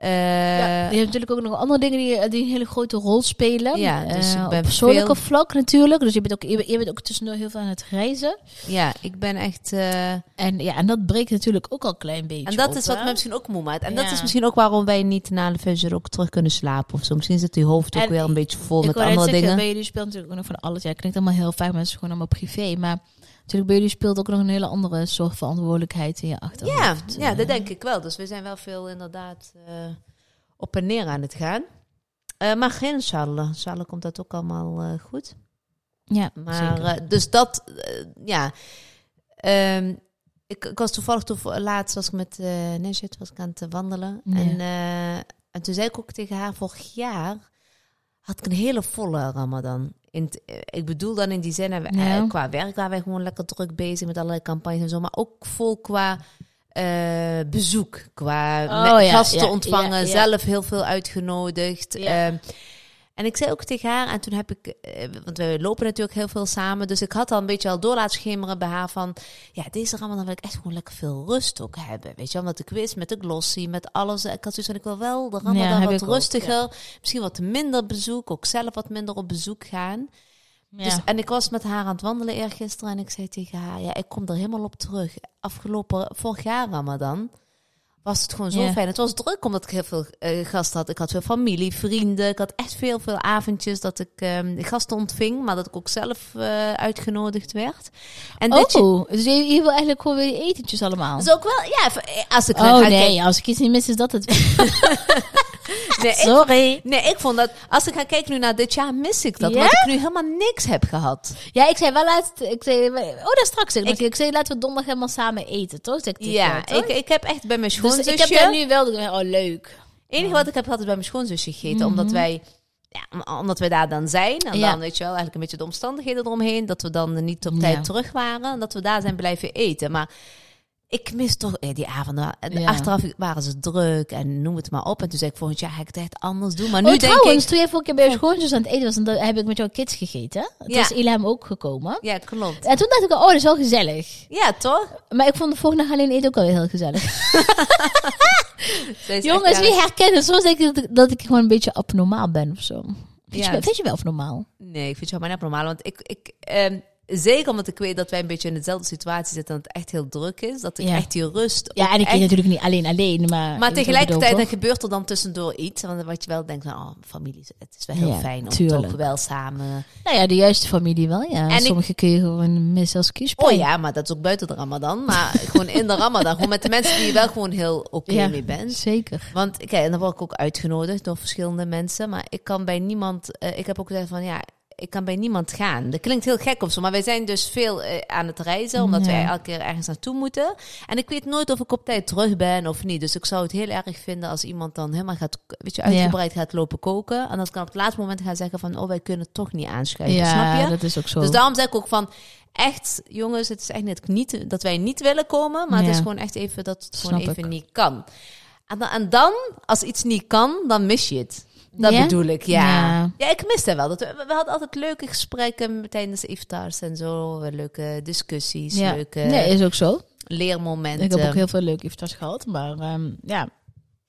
Speaker 2: Eh,
Speaker 1: ja, je hebt natuurlijk ook nog andere dingen die, die een hele grote rol spelen.
Speaker 2: Ja, dus
Speaker 1: Eh,
Speaker 2: ik ben
Speaker 1: op persoonlijke
Speaker 2: veel-
Speaker 1: vlak natuurlijk. Dus je bent ook, je bent, je bent ook tussendoor heel veel aan het reizen.
Speaker 2: ja, ik ben echt... eh,
Speaker 1: En ja, en dat breekt natuurlijk ook al een klein beetje
Speaker 2: en dat
Speaker 1: op,
Speaker 2: is wat me misschien ook moe maakt. En dat is misschien ook waarom wij niet na de festival ook terug kunnen slapen of zo. Misschien zit die hoofd ook
Speaker 1: En
Speaker 2: weer een beetje vol
Speaker 1: ik
Speaker 2: met andere
Speaker 1: zeggen,
Speaker 2: dingen.
Speaker 1: bij jullie speelt natuurlijk ook nog van alles. Ja, klinkt allemaal heel het is gewoon allemaal privé. Maar natuurlijk bij jullie speelt ook nog een hele andere soort verantwoordelijkheid in je
Speaker 2: Ja,
Speaker 1: achterhoofd.
Speaker 2: ja,
Speaker 1: Eh,
Speaker 2: dat denk ik wel. Dus we zijn wel veel inderdaad eh, op en neer aan het gaan. Eh, maar geen inshallah. Inshallah komt dat ook allemaal eh, goed.
Speaker 1: Ja,
Speaker 2: Maar
Speaker 1: zeker.
Speaker 2: eh, dus dat, eh, ja. Ehm, ik, ik was toevallig toev laatst was ik met eh Nesjet was ik aan het wandelen.
Speaker 1: Ja.
Speaker 2: En, eh, en toen zei ik ook tegen haar, vorig jaar had ik een hele volle Ramadan. In eh, ik bedoel dan in die zin, eh,
Speaker 1: Ja.
Speaker 2: qua werk waren wij gewoon lekker druk bezig met allerlei campagnes en zo. Maar ook vol qua eh, bezoek, qua
Speaker 1: Oh, ja,
Speaker 2: gasten
Speaker 1: ja,
Speaker 2: ontvangen, zelf heel veel uitgenodigd.
Speaker 1: Ja.
Speaker 2: En ik zei ook tegen haar, en toen heb ik, eh, want we lopen natuurlijk heel veel samen, dus ik had al een beetje al door laten schemeren bij haar van, ja, deze Ramadan wil ik echt gewoon lekker veel rust ook hebben. Weet je, wel, omdat ik wist met de glossy, met alles. Ik had zoiets van, ik wil wel de Ramadan
Speaker 1: Ja,
Speaker 2: wat
Speaker 1: ook,
Speaker 2: rustiger, misschien wat minder bezoek, ook zelf wat minder op bezoek gaan.
Speaker 1: ja.
Speaker 2: Dus, en ik was met haar aan het wandelen eergisteren en ik zei tegen haar, ja, ik kom er helemaal op terug. Afgelopen, vorig jaar Ramadan, was het gewoon zo fijn. Het was druk omdat ik heel veel eh, gasten had. Ik had veel familie, vrienden. Ik had echt veel, veel avondjes dat ik ehm, gasten ontving, maar dat ik ook zelf eh, uitgenodigd werd. En
Speaker 1: oh, dus je, je wil eigenlijk gewoon weer etentjes allemaal.
Speaker 2: is ook wel, ja, even- als ik
Speaker 1: Oh
Speaker 2: ga
Speaker 1: nee, als ik iets niet mis is dat het.
Speaker 2: nee, ik,
Speaker 1: Sorry.
Speaker 2: nee, ik vond dat, als ik ga kijken nu naar dit jaar, mis ik dat.
Speaker 1: Ja?
Speaker 2: Omdat ik nu helemaal niks heb gehad.
Speaker 1: Ja, ik zei wel laatst. Ik zei, oh, dat straks. Ik, ik zei, laten we donderdag helemaal samen eten, toch? Ik
Speaker 2: Ja,
Speaker 1: jou, toch?
Speaker 2: ik, ik heb echt bij mijn
Speaker 1: dus
Speaker 2: schoonzusje...
Speaker 1: ik heb nu wel. Oh, leuk.
Speaker 2: Het enige wat ik heb gehad is bij mijn schoonzusje gegeten. Omdat
Speaker 1: Mhm.
Speaker 2: wij... Ja, om- omdat wij daar dan zijn. En
Speaker 1: Ja.
Speaker 2: dan weet je wel, eigenlijk een beetje de omstandigheden eromheen. Dat we dan niet op
Speaker 1: Ja.
Speaker 2: tijd terug waren. En dat we daar zijn blijven eten. Maar ik mis toch eh, die avonden. En
Speaker 1: Ja.
Speaker 2: Achteraf waren ze druk en noem het maar op. En toen zei ik volgend jaar ga ik het echt anders doen. Maar nu
Speaker 1: oh,
Speaker 2: denk
Speaker 1: trouwens,
Speaker 2: ik...
Speaker 1: toen jij vorige keer bij je schoonzus aan het eten was, en heb ik met jouw kids gegeten. Toen
Speaker 2: Ja.
Speaker 1: is Ilham ook gekomen.
Speaker 2: Ja, klopt.
Speaker 1: En toen dacht ik, oh, dat is wel gezellig.
Speaker 2: Ja, toch?
Speaker 1: Maar ik vond de volgende dag alleen eten ook wel heel gezellig. Jongens, wie herkennen? Soms denk ik dat, ik dat ik gewoon een beetje abnormaal ben of zo. Vind,
Speaker 2: Ja.
Speaker 1: je, wel- vind je wel abnormaal?
Speaker 2: Nee, ik vind het helemaal niet normaal. Want ik... ik ehm, Zeker omdat ik weet dat wij een beetje in dezelfde situatie zitten en het echt heel druk is. Dat ik
Speaker 1: Ja.
Speaker 2: echt die rust.
Speaker 1: Ja, en ik
Speaker 2: echt
Speaker 1: eet natuurlijk niet alleen alleen, maar...
Speaker 2: Maar
Speaker 1: ik
Speaker 2: tegelijkertijd dan gebeurt er dan tussendoor iets. Want wat je wel denkt van, oh, familie, het is wel heel
Speaker 1: Ja,
Speaker 2: fijn om
Speaker 1: tuurlijk.
Speaker 2: toch wel samen...
Speaker 1: Nou ja, de juiste familie wel, ja.
Speaker 2: En ik-
Speaker 1: Sommige kun je gewoon missen als kiespijn.
Speaker 2: Oh ja, maar dat is ook buiten de ramadan. Maar gewoon in de ramadan. Gewoon met de mensen die je wel gewoon heel oké
Speaker 1: Ja.
Speaker 2: mee bent.
Speaker 1: Zeker.
Speaker 2: Want kijk, en dan word ik ook uitgenodigd door verschillende mensen. Maar ik kan bij niemand... eh, ik heb ook gezegd van, ja, ik kan bij niemand gaan. Dat klinkt heel gek of zo. Maar wij zijn dus veel eh, aan het reizen. Omdat
Speaker 1: Ja.
Speaker 2: wij elke keer ergens naartoe moeten. En ik weet nooit of ik op tijd terug ben of niet. Dus ik zou het heel erg vinden als iemand dan helemaal gaat... Weet je, uitgebreid gaat lopen koken. En dat kan op het laatste moment gaan zeggen van... Oh, wij kunnen toch niet aanschuiven.
Speaker 1: Ja,
Speaker 2: snap je?
Speaker 1: dat is ook zo.
Speaker 2: Dus daarom zeg ik ook van... Echt, jongens, het is echt net niet dat wij niet willen komen. Maar
Speaker 1: Ja.
Speaker 2: het is gewoon echt even dat het gewoon
Speaker 1: Snap
Speaker 2: even
Speaker 1: ik.
Speaker 2: niet kan. En dan, en dan, als iets niet kan, dan mis je het. Dat
Speaker 1: Ja?
Speaker 2: bedoel ik, ja.
Speaker 1: Ja.
Speaker 2: ja. ik mis dat wel. Dat we, we hadden altijd leuke gesprekken tijdens iftars en zo. Leuke discussies,
Speaker 1: ja.
Speaker 2: leuke
Speaker 1: Nee, is ook zo.
Speaker 2: leermomenten.
Speaker 1: Ik heb ook heel veel leuke iftars gehad, maar ehm, ja.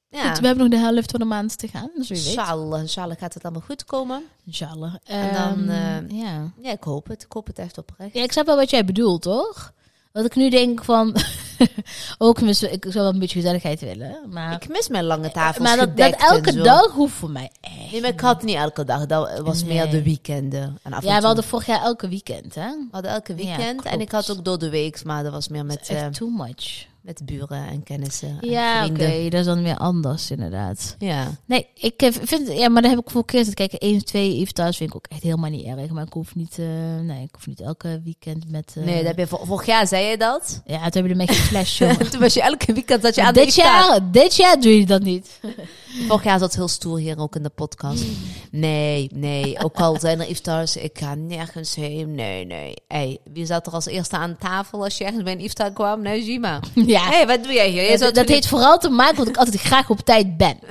Speaker 2: ja.
Speaker 1: Goed, we hebben nog de helft van de maand te gaan, dus wie weet.
Speaker 2: Inshallah, inshallah gaat het allemaal goed komen.
Speaker 1: Inshallah.
Speaker 2: En dan,
Speaker 1: Ehm,
Speaker 2: eh,
Speaker 1: ja.
Speaker 2: Ja, ik hoop het. Ik hoop het echt oprecht.
Speaker 1: ja, ik snap wel wat jij bedoelt, toch? Wat ik nu denk van... ook, mis- ik zou wel een beetje gezelligheid willen, maar...
Speaker 2: Ik mis mijn lange tafels
Speaker 1: maar dat, dat
Speaker 2: en
Speaker 1: elke dag hoeft voor mij echt
Speaker 2: Nee, maar ik had niet elke dag. Dat was meer de weekenden. En af en
Speaker 1: Ja, we
Speaker 2: toe.
Speaker 1: hadden vorig jaar elke weekend, hè?
Speaker 2: We hadden elke
Speaker 1: Ja,
Speaker 2: weekend. en ik had ook door de week, maar dat was meer met...
Speaker 1: Echt
Speaker 2: eh,
Speaker 1: too much.
Speaker 2: Met buren en kennissen. en
Speaker 1: Ja, oké, dat is dan weer anders inderdaad.
Speaker 2: Ja.
Speaker 1: Nee, ik eh, vind, ja, maar daar heb ik voor keer te kijken. één of twee eventuals vind ik ook echt helemaal niet erg. Maar ik hoef niet, eh, nee, ik hoef niet elke weekend met... eh,
Speaker 2: Nee, dat heb je vor- vorig jaar zei je dat.
Speaker 1: Ja, toen heb je ermee geflasht, jongen.
Speaker 2: Toen was je elke weekend dat je aan
Speaker 1: dit, jaar, dit jaar doe je dat niet.
Speaker 2: Vorig jaar zat heel stoer hier ook in de podcast. Nee, nee. Ook al zijn er iftars, ik ga nergens heen. Nee, nee. Hey, wie zat er als eerste aan tafel als je ergens bij een iftar kwam? Nee, Jima.
Speaker 1: Ja,
Speaker 2: hey, wat doe jij hier? Je
Speaker 1: dat, dat heeft vooral te maken dat ik altijd graag op tijd ben.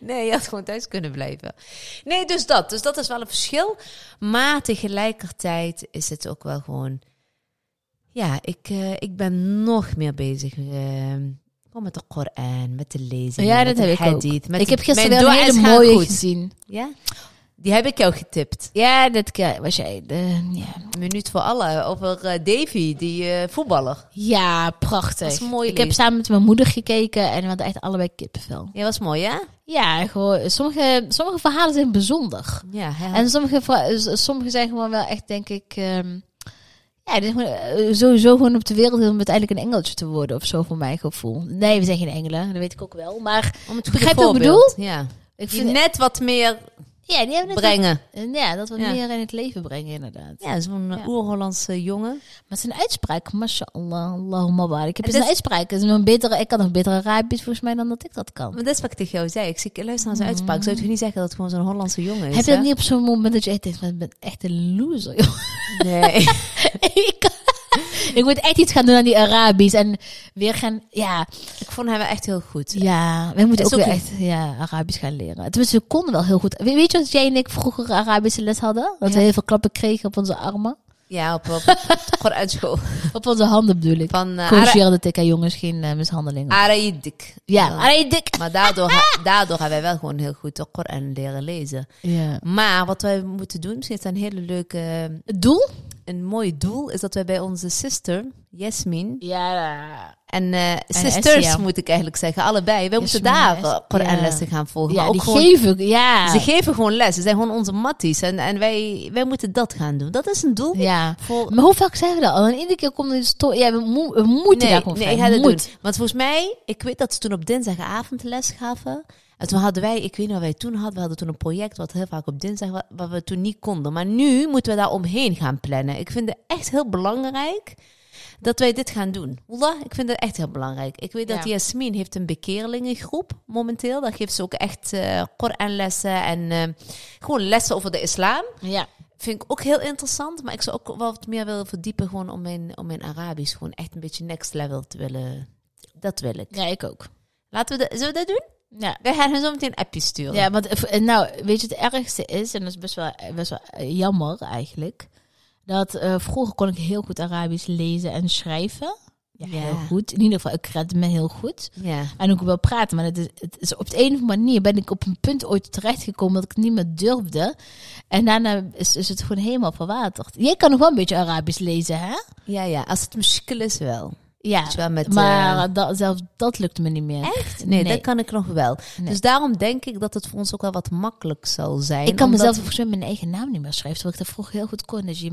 Speaker 2: Nee, je had gewoon thuis kunnen blijven. Nee, dus dat. Dus dat is wel een verschil. Maar tegelijkertijd is het ook wel gewoon... Ja, ik, eh, ik ben nog meer bezig... gewoon met de Koran, met de lezen.
Speaker 1: Ja, dat heb ik ook.
Speaker 2: Met
Speaker 1: ik heb gisteren wel een hele mooie
Speaker 2: goed.
Speaker 1: gezien.
Speaker 2: Ja? Die heb ik jou getipt.
Speaker 1: Ja, dat was jij. De, ja.
Speaker 2: Minuut voor alle over eh, Davy, die eh, voetballer.
Speaker 1: ja, prachtig.
Speaker 2: Dat is mooi
Speaker 1: ik heb samen met mijn moeder gekeken en we hadden echt allebei kippenvel.
Speaker 2: Ja, was mooi, hè?
Speaker 1: Ja, gewoon, sommige, sommige verhalen zijn bijzonder.
Speaker 2: Ja,
Speaker 1: En sommige, sommige zijn gewoon wel echt, denk ik... ehm, ja, dit is gewoon, eh, sowieso gewoon op de wereld om uiteindelijk een engeltje te worden of zo, voor mijn gevoel. Nee, we zijn geen engelen, dat weet ik ook wel. Maar
Speaker 2: om het
Speaker 1: begrijp wat ik
Speaker 2: voorbeeld. Ja.
Speaker 1: ik vind...
Speaker 2: net wat meer
Speaker 1: Ja, die hebben het
Speaker 2: brengen.
Speaker 1: Ja, dat we
Speaker 2: Ja.
Speaker 1: meer in het leven brengen, inderdaad.
Speaker 2: Ja, zo'n
Speaker 1: Ja.
Speaker 2: oer-Hollandse jongen.
Speaker 1: Maar zijn uitspraak, mashallah, Allahumma barik. Ik heb eens een uitspraak. Is nog betere, ik kan nog betere Arabisch volgens mij dan dat ik dat kan.
Speaker 2: Maar dat is wat ik tegen jou zei. Ik zie, luister naar zijn uitspraak. Zou je niet zeggen dat het gewoon zo'n Hollandse jongen is?
Speaker 1: Heb je dat niet op zo'n moment dat je echt denkt, ik ben echt een loser, joh.
Speaker 2: Nee.
Speaker 1: ik, kan- ik moet echt iets gaan doen aan die Arabisch en weer gaan, ja,
Speaker 2: ik vond hem echt heel goed.
Speaker 1: ja, we moeten ook
Speaker 2: ook
Speaker 1: weer echt ja, Arabisch gaan leren. Tenminste, we konden wel heel goed. We- Weet je wat jij en ik vroeger Arabische les hadden? Dat we heel veel klappen kregen op onze armen.
Speaker 2: Ja, op, op, op Koranschool.
Speaker 1: Op onze handen bedoel ik.
Speaker 2: Van uh,
Speaker 1: Corrigeerde tikka jongens, geen eh, mishandelingen.
Speaker 2: Araidik.
Speaker 1: ja,
Speaker 2: Ja.
Speaker 1: allee, dik.
Speaker 2: Maar daardoor, daardoor hebben wij wel gewoon heel goed de Koran leren lezen.
Speaker 1: Ja.
Speaker 2: Maar wat wij moeten doen, is een hele leuke,
Speaker 1: Het doel?
Speaker 2: Een mooi doel, is dat wij bij onze sister, Yasmin,
Speaker 1: Ja,
Speaker 2: en
Speaker 1: Essia.
Speaker 2: sisters moet ik eigenlijk zeggen, allebei. Wij moeten daar uh. Koranlessen
Speaker 1: Ja.
Speaker 2: gaan volgen.
Speaker 1: ja
Speaker 2: maar ook
Speaker 1: die
Speaker 2: gewoon,
Speaker 1: geven, ja.
Speaker 2: Ze geven gewoon les. Ze zijn gewoon onze matties. En, en wij, wij moeten dat gaan doen. Dat is een doel.
Speaker 1: Ja.
Speaker 2: Voor,
Speaker 1: Maar hoe vaak zijn we dat al? En iedere keer komt een sto- Ja, we, mo- we moeten
Speaker 2: nee,
Speaker 1: daar gewoon
Speaker 2: nee,
Speaker 1: voor.
Speaker 2: ik ga dat doen. Want volgens mij, ik weet dat ze toen op dinsdagavond les gaven. En toen hadden wij, ik weet niet wat wij toen hadden. We hadden toen een project wat heel vaak op dinsdag, wa- wat we toen niet konden. Maar nu moeten we daar omheen gaan plannen. Ik vind het echt heel belangrijk dat wij dit gaan doen. Wallah, ik vind het echt heel belangrijk. Ik weet dat
Speaker 1: Ja.
Speaker 2: Jasmin heeft een bekeerlingengroep momenteel. Daar geeft ze ook echt eh Koranlessen en eh, gewoon lessen over de islam.
Speaker 1: Ja.
Speaker 2: Vind ik ook heel interessant. Maar ik zou ook wel wat meer willen verdiepen gewoon om mijn, om mijn Arabisch gewoon echt een beetje next level te willen. Dat wil ik.
Speaker 1: ja, ik ook.
Speaker 2: Laten we dat, zullen we dat doen?
Speaker 1: Ja.
Speaker 2: Wij gaan hen zo meteen een appje sturen.
Speaker 1: Ja, want eh, nou, weet je, het ergste is, en dat is best wel, best wel eh, jammer eigenlijk, dat eh, vroeger kon ik heel goed Arabisch lezen en schrijven. Ja,
Speaker 2: Ja.
Speaker 1: heel goed. In ieder geval, ik redde me heel goed.
Speaker 2: Ja.
Speaker 1: En ook wel praten, maar het is, het is op de een of andere manier ben ik op een punt ooit terechtgekomen dat ik het niet meer durfde. En daarna is, is het gewoon helemaal verwaterd. Jij kan nog wel een beetje Arabisch lezen, hè?
Speaker 2: Ja, ja. Als het muskel is wel.
Speaker 1: Ja,
Speaker 2: Dus wel met,
Speaker 1: maar
Speaker 2: eh,
Speaker 1: dat, zelfs dat lukt me niet meer.
Speaker 2: Echt? Nee, dat kan ik nog wel.
Speaker 1: Nee.
Speaker 2: Dus daarom denk ik dat het voor ons ook wel wat makkelijk zal zijn.
Speaker 1: Ik kan
Speaker 2: omdat-
Speaker 1: mezelf volgens mij mijn eigen naam niet meer schrijven, terwijl ik dat vroeger heel goed kon. Dus je.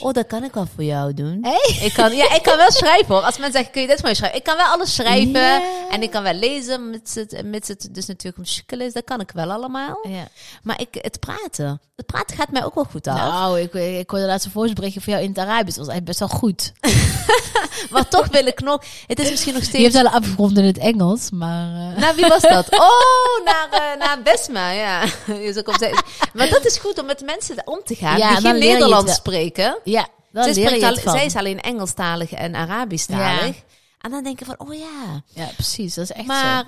Speaker 2: Oh, dat kan ik wel voor jou doen.
Speaker 1: Echt?
Speaker 2: Ik kan, ja, ik kan wel schrijven hoor. Als mensen zeggen, kun je dit voor mij schrijven? Ik kan wel alles schrijven. En ik kan wel lezen, mits het, mits het dus natuurlijk muskel is. Dat kan ik wel allemaal.
Speaker 1: Ja.
Speaker 2: Maar ik, het praten. Het praten gaat mij ook wel goed af.
Speaker 1: Nou, ik, ik hoorde laatst een voiceberichtje van jou in het Arabisch. Dat was eigenlijk best wel goed.
Speaker 2: Maar toch wil ik nog... Het is misschien nog
Speaker 1: Je hebt
Speaker 2: steeds...
Speaker 1: wel afgerond in het Engels, maar... eh,
Speaker 2: Nou, wie was dat? Oh, naar, eh, naar Besma, ja. Maar dat is goed om met mensen om te gaan
Speaker 1: Ja,
Speaker 2: die geen Nederlands spreken.
Speaker 1: ja, dan
Speaker 2: Zij,
Speaker 1: leer je het van.
Speaker 2: zij is alleen Engelstalig en Arabischtalig. En dan denk je van, oh ja.
Speaker 1: Ja, precies. Dat is echt
Speaker 2: Maar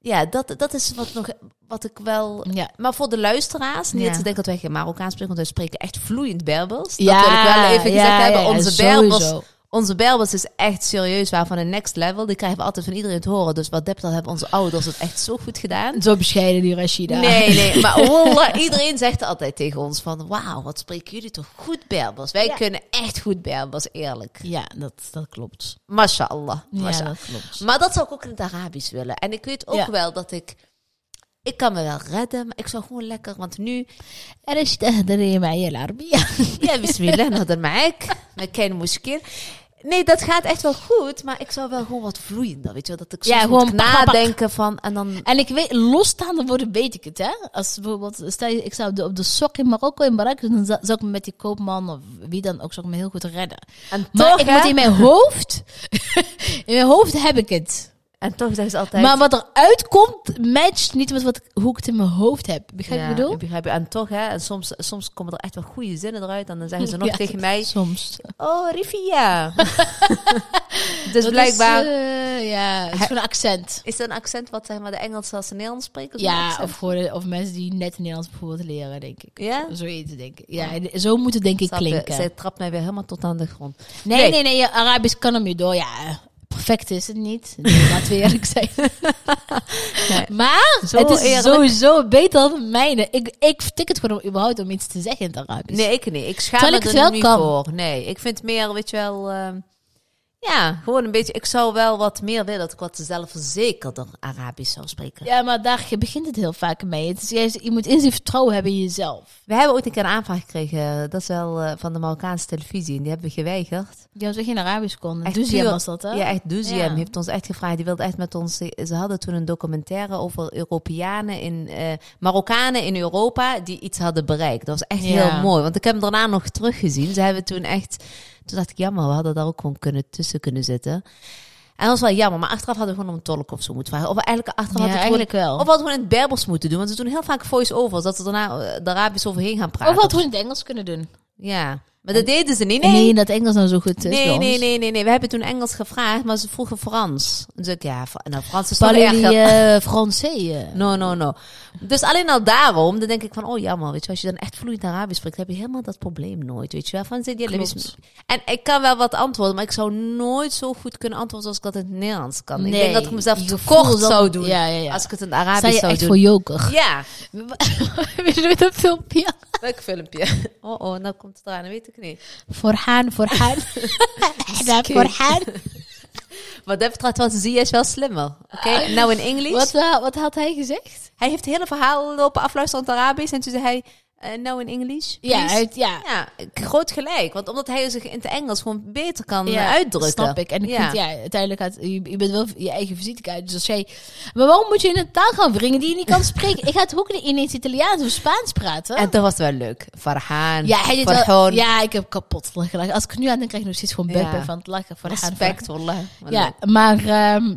Speaker 2: ja, dat, dat is wat, nog, wat ik wel...
Speaker 1: Ja.
Speaker 2: Maar voor de luisteraars, niet
Speaker 1: Ja.
Speaker 2: dat ze denken dat wij geen Marokkaans spreken, want wij spreken echt vloeiend Berbers.
Speaker 1: ja,
Speaker 2: dat wil ik wel even
Speaker 1: ja,
Speaker 2: gezegd hebben.
Speaker 1: ja,
Speaker 2: Onze. Berbers onze Berbers is echt serieus waar van een next level. Die krijgen we altijd van iedereen te horen. Dus wat dat hebben onze ouders het echt zo goed gedaan.
Speaker 1: Zo bescheiden, die Rashida.
Speaker 2: Nee, nee, maar wallah, iedereen zegt altijd tegen ons van... Wauw, wat spreken jullie toch goed Berbers. Wij
Speaker 1: Ja.
Speaker 2: kunnen echt goed Berbers, eerlijk.
Speaker 1: Ja, dat, dat klopt.
Speaker 2: Mashallah.
Speaker 1: Ja,
Speaker 2: mashallah.
Speaker 1: dat klopt.
Speaker 2: Maar dat zou ik ook in het Arabisch willen. En ik weet ook
Speaker 1: Ja.
Speaker 2: wel dat ik... Ik kan me wel redden, maar ik zou gewoon lekker... Want nu...
Speaker 1: En is تهدري معي العربية
Speaker 2: Ja, bismillah, نهضر معاك. ما كاين مشكل. nee, dat gaat echt wel goed. Maar ik zou wel gewoon wat vloeiender, weet je wel. Dat ik
Speaker 1: Ja,
Speaker 2: soms moet
Speaker 1: gewoon
Speaker 2: nadenken van... En dan...
Speaker 1: En ik weet, losstaande worden weet ik het, hè. Als bijvoorbeeld, stel je, ik zou op de, op de sok in Marokko in Marokko, dan zou zou ik me met die koopman of wie dan ook, zou ik me heel goed redden.
Speaker 2: En
Speaker 1: Maar
Speaker 2: toch,
Speaker 1: ik
Speaker 2: hè?
Speaker 1: moet in mijn hoofd, in mijn hoofd heb ik het.
Speaker 2: En toch zeggen ze altijd...
Speaker 1: Maar wat eruit komt, matcht niet met wat, ik- hoe ik het in mijn hoofd heb. Begrijp je wat ik bedoel?
Speaker 2: ik begrijp je. En toch, hè, en soms, soms komen er echt wel goede zinnen eruit. En dan zeggen ze nog
Speaker 1: Ja,
Speaker 2: tegen mij...
Speaker 1: Soms.
Speaker 2: Oh, Rivia. dus
Speaker 1: Dat
Speaker 2: blijkbaar...
Speaker 1: Is, eh, ja, het is gewoon een accent.
Speaker 2: Is dat een accent wat zeg maar de Engelsen als ze Nederlands spreken?
Speaker 1: Ja, of, gewoon, of mensen die net Nederlands bijvoorbeeld leren, denk ik.
Speaker 2: Ja?
Speaker 1: Zoiets, denk ik. Ja, en zo moet het denk ik klinken.
Speaker 2: Zij trapt mij weer helemaal tot aan de grond.
Speaker 1: Nee,
Speaker 2: Nee.
Speaker 1: nee, nee, Arabisch kan hem je door. Ja, perfect is het niet. Nee, laten we eerlijk zijn.
Speaker 2: Nee.
Speaker 1: Maar
Speaker 2: Zo
Speaker 1: het is
Speaker 2: eerlijk.
Speaker 1: sowieso beter dan mijne. Ik, ik tik het gewoon om überhaupt om iets te zeggen in het Arabisch.
Speaker 2: Nee, ik niet. Ik schaam
Speaker 1: Terwijl
Speaker 2: me
Speaker 1: ik
Speaker 2: er
Speaker 1: het
Speaker 2: niet
Speaker 1: kan.
Speaker 2: voor. Nee, ik vind meer, weet je wel... ehm, ja, gewoon een beetje... Ik zou wel wat meer willen dat ik wat zelfverzekerder Arabisch zou spreken.
Speaker 1: Ja, maar daar begint het heel vaak mee. Het is juist, je moet eerst vertrouwen hebben in jezelf.
Speaker 2: We hebben ooit een keer een aanvraag gekregen. Dat is wel eh, van de Marokkaanse televisie. En die hebben we geweigerd.
Speaker 1: Als je geen Arabisch kon.
Speaker 2: Puur-
Speaker 1: was dat, hè?
Speaker 2: Ja, echt Duziem
Speaker 1: Ja.
Speaker 2: heeft ons echt gevraagd. Die wilde echt met ons. Ze hadden toen een documentaire over Europeanen in eh, Marokkanen in Europa die iets hadden bereikt. Dat was echt
Speaker 1: Ja.
Speaker 2: heel mooi. Want ik heb hem daarna nog teruggezien. Ze hebben toen echt. Toen dacht ik, jammer, we hadden daar ook gewoon kunnen tussen kunnen zitten. En dat was wel jammer, maar achteraf hadden we gewoon om een tolk of zo moeten vragen. Of we eigenlijk achteraf
Speaker 1: Ja,
Speaker 2: hadden we gewoon,
Speaker 1: wel.
Speaker 2: of we hadden gewoon in het Berbers moeten doen. Want ze doen heel vaak voice-overs, dat ze daarna eh, de Arabisch overheen gaan praten.
Speaker 1: Of wat we in het Engels kunnen doen.
Speaker 2: Ja, maar dat deden ze niet.
Speaker 1: Nee,
Speaker 2: Nee,
Speaker 1: dat Engels nou zo goed is
Speaker 2: Nee, nee, nee, nee, nee. We hebben toen Engels gevraagd, maar ze vroegen Frans. Dus ik, ja, nou, Frans is toch
Speaker 1: Parlez
Speaker 2: erger.
Speaker 1: uh, Français. eh.
Speaker 2: No, no, no. Dus alleen al daarom, dan denk ik van, oh jammer, weet je, als je dan echt vloeiend Arabisch spreekt, heb je helemaal dat probleem nooit, weet je wel. Van, zit je. En ik kan wel wat antwoorden, maar ik zou nooit zo goed kunnen antwoorden als ik dat in het Nederlands kan. ik denk dat ik mezelf
Speaker 1: je
Speaker 2: tekort
Speaker 1: gevoel zal-
Speaker 2: zou doen
Speaker 1: Ja, ja, ja.
Speaker 2: als ik het in het
Speaker 1: Sta
Speaker 2: Arabisch
Speaker 1: je
Speaker 2: zou
Speaker 1: echt
Speaker 2: doen.
Speaker 1: voor joker.
Speaker 2: Ja,
Speaker 1: Weet je dat filmpje?
Speaker 2: Welk filmpje? Oh, oh, nou komt het eraan, dat weet ik niet.
Speaker 1: Voorhaan, voorhaan. Voorhaan.
Speaker 2: Wat dat betreft was zie is wel slimmer. Oké, nou in Engels.
Speaker 1: Wat, eh, wat had hij gezegd?
Speaker 2: Hij heeft het hele verhaal lopen afluisteren in het Arabisch. En toen zei hij, nou in English,
Speaker 1: Ja, uit, ja.
Speaker 2: Ja, groot gelijk. Want omdat hij zich in het Engels gewoon beter kan
Speaker 1: Ja,
Speaker 2: eh, uitdrukken.
Speaker 1: Snap ik. En ik
Speaker 2: ja.
Speaker 1: vind, ja, uiteindelijk gaat, je, je bent wel je eigen visitekaart. Dus als jij... Maar waarom moet je in een taal gaan wringen die je niet kan spreken? Ik ga toch ook niet ineens Italiaans of Spaans praten?
Speaker 2: En dat was wel leuk. Farhaan,
Speaker 1: ja, hij deed wel, ja, ik heb kapot gelachen. Als ik het nu aan denk, krijg ik nog steeds gewoon beppen
Speaker 2: Ja.
Speaker 1: van het lachen. Voor
Speaker 2: Respect.
Speaker 1: Ja, maar... ehm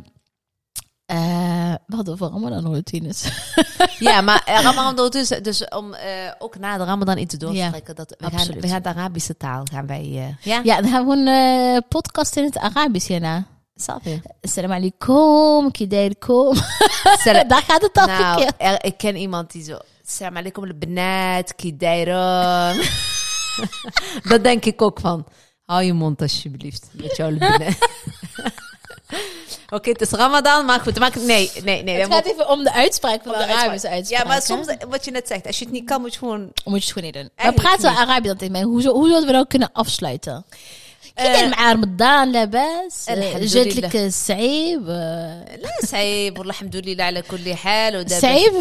Speaker 1: eh we hadden over Ramadan routines.
Speaker 2: ja, maar eh, Ramadan dus, dus om eh, ook na de Ramadan iets door te
Speaker 1: Ja,
Speaker 2: trekken. Dat, we, gaan, we gaan de Arabische taal gaan wij... eh, ja,
Speaker 1: Ja, dan gaan we een podcast in het Arabisch hierna.
Speaker 2: snap je?
Speaker 1: Assalamu alaikum, kidaikum. Daar gaat het al
Speaker 2: Nou, er, ik ken iemand die zo... Salam alaikum al-banat, kidairam. dat denk ik ook van. Hou je mond alsjeblieft. Met jouw binnen. Oké, het is Ramadan, maar goed. Maar, nee, nee, nee.
Speaker 1: Het
Speaker 2: we
Speaker 1: gaat
Speaker 2: moeten-
Speaker 1: even om de uitspraak van
Speaker 2: om
Speaker 1: de,
Speaker 2: de
Speaker 1: Arabische uitspraak.
Speaker 2: Ja, maar
Speaker 1: hè?
Speaker 2: soms, wat je net zegt, als je het niet kan, moet je gewoon...
Speaker 1: Moet je het gewoon niet doen. We
Speaker 2: Eigenlijk
Speaker 1: praten
Speaker 2: niet.
Speaker 1: Arabisch dan tegen mij. Hoe, zo- hoe zouden we nou kunnen afsluiten? كده مع رمضان لاباس
Speaker 2: الحمد
Speaker 1: جات
Speaker 2: لله.
Speaker 1: لك صعيب
Speaker 2: لا صعيب والله الحمد لله على كل حال ودابا
Speaker 1: صعيب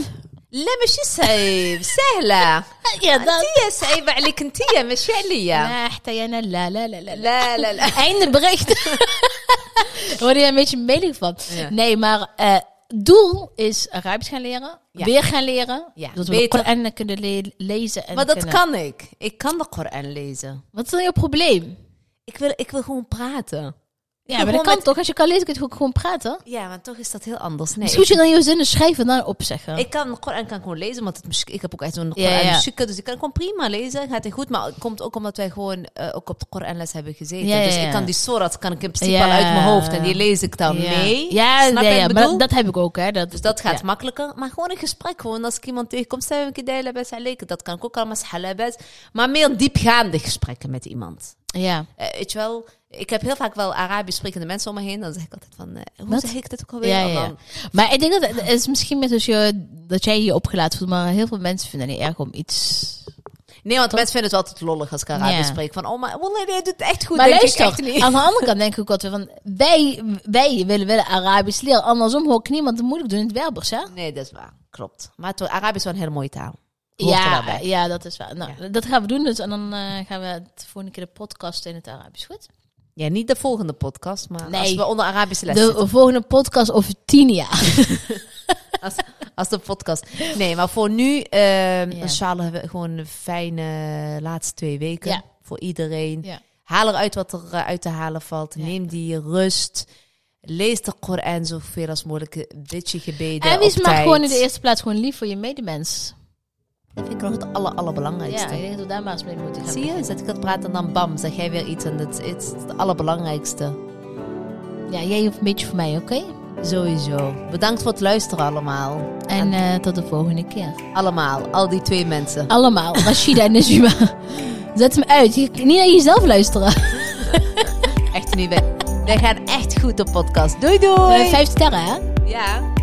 Speaker 2: لا ماشي صعيب سهلة
Speaker 1: يا ضل
Speaker 2: انت صعيبة عليك انت ماشي عليا
Speaker 1: لا حتى انا لا لا لا لا
Speaker 2: لا لا لا
Speaker 1: Eindbericht. Daar word je een beetje melig van.
Speaker 2: Ja.
Speaker 1: Nee, maar eh, doel is Arabisch gaan leren.
Speaker 2: Ja.
Speaker 1: Weer gaan leren.
Speaker 2: Ja,
Speaker 1: dat we de
Speaker 2: beter.
Speaker 1: Koran kunnen le- lezen. En
Speaker 2: Maar dat
Speaker 1: kunnen-
Speaker 2: kan ik. Ik kan de Koran lezen.
Speaker 1: Wat is dan jouw probleem?
Speaker 2: Ik wil, ik wil gewoon praten.
Speaker 1: Ja, maar dat kan toch? Als je kan lezen, kun je ook gewoon praten.
Speaker 2: Ja, maar toch is dat heel anders. Nee,
Speaker 1: Dus moet je dan je zinnen schrijven en dan opzeggen.
Speaker 2: ik kan Koran kan gewoon lezen, want het, ik heb ook echt zo'n Koran
Speaker 1: ja.
Speaker 2: dus ik kan gewoon prima lezen. Gaat het goed, maar het komt ook omdat wij gewoon eh, ook op de Koranles hebben gezeten.
Speaker 1: Ja,
Speaker 2: Dus ik kan die sorat kan ik in principe al uit mijn hoofd en die lees ik dan mee.
Speaker 1: Ja,
Speaker 2: Snap
Speaker 1: ja, maar dat, heb ik ook, hè. Dat,
Speaker 2: Dus dat gaat makkelijker. Maar gewoon een gesprek. Gewoon als ik iemand tegenkom, stel ik aleke. Dat kan ik ook allemaal halabes. Maar meer diepgaande gesprekken met iemand.
Speaker 1: Ja.
Speaker 2: Eh, weet je wel, ik heb heel vaak wel Arabisch sprekende mensen om me heen. Dan zeg ik altijd van, eh, hoe zeg ik dat ook alweer?
Speaker 1: Ja,
Speaker 2: En
Speaker 1: ja, ja.
Speaker 2: dan-
Speaker 1: Maar ik denk dat het is misschien met als je, dat jij je opgelaten voelt, maar heel veel mensen vinden het niet erg om iets...
Speaker 2: Nee, want mensen vinden het altijd lollig als ik Arabisch spreek. Van, oh, maar wallah, nee, doet het echt goed.
Speaker 1: maar
Speaker 2: denk
Speaker 1: luister,
Speaker 2: ik echt niet.
Speaker 1: aan de andere kant denk ik ook altijd van, wij, wij willen wel Arabisch leren. Andersom hoor ik niemand het moeilijk doen in het Berbers, hè?
Speaker 2: Nee, dat is waar. Klopt. Maar het, Arabisch is wel een hele mooie taal. Hoort
Speaker 1: Ja, ja, dat is waar. Nou, dat gaan we doen dus. En dan eh, gaan we het volgende keer de podcast in het Arabisch, goed?
Speaker 2: Ja, niet de volgende podcast, maar
Speaker 1: Nee.
Speaker 2: als we onder Arabische les zitten.
Speaker 1: De volgende podcast over tien jaar.
Speaker 2: Als, als de podcast. Nee, maar voor nu, ehm
Speaker 1: Ja.
Speaker 2: inshallah, hebben we gewoon een fijne laatste twee weken.
Speaker 1: Ja.
Speaker 2: Voor iedereen.
Speaker 1: Ja.
Speaker 2: Haal eruit wat er eh, uit te halen valt. Neem die rust. Lees de Koran zoveel als mogelijk. Bid je gebeden
Speaker 1: En wees
Speaker 2: op
Speaker 1: maar
Speaker 2: tijd.
Speaker 1: gewoon in de eerste plaats gewoon lief voor je medemens.
Speaker 2: Dat vind ik nog het aller, allerbelangrijkste.
Speaker 1: Ja, ik denk dat we daar maar eens mee moeten gaan.
Speaker 2: Zie je? Zet ik het praten en dan bam, zeg jij weer iets. En het is het allerbelangrijkste.
Speaker 1: Ja, jij hoeft een beetje voor mij, oké?
Speaker 2: Sowieso. Bedankt voor het luisteren allemaal.
Speaker 1: En eh, tot de volgende keer.
Speaker 2: Allemaal. Al die twee mensen.
Speaker 1: Allemaal, Rashida en Najima. Zet hem uit. Je, niet naar jezelf luisteren.
Speaker 2: Echt niet. Wij, wij gaan echt goed op podcast. Doei doei.
Speaker 1: Vijf sterren, hè?
Speaker 2: Ja.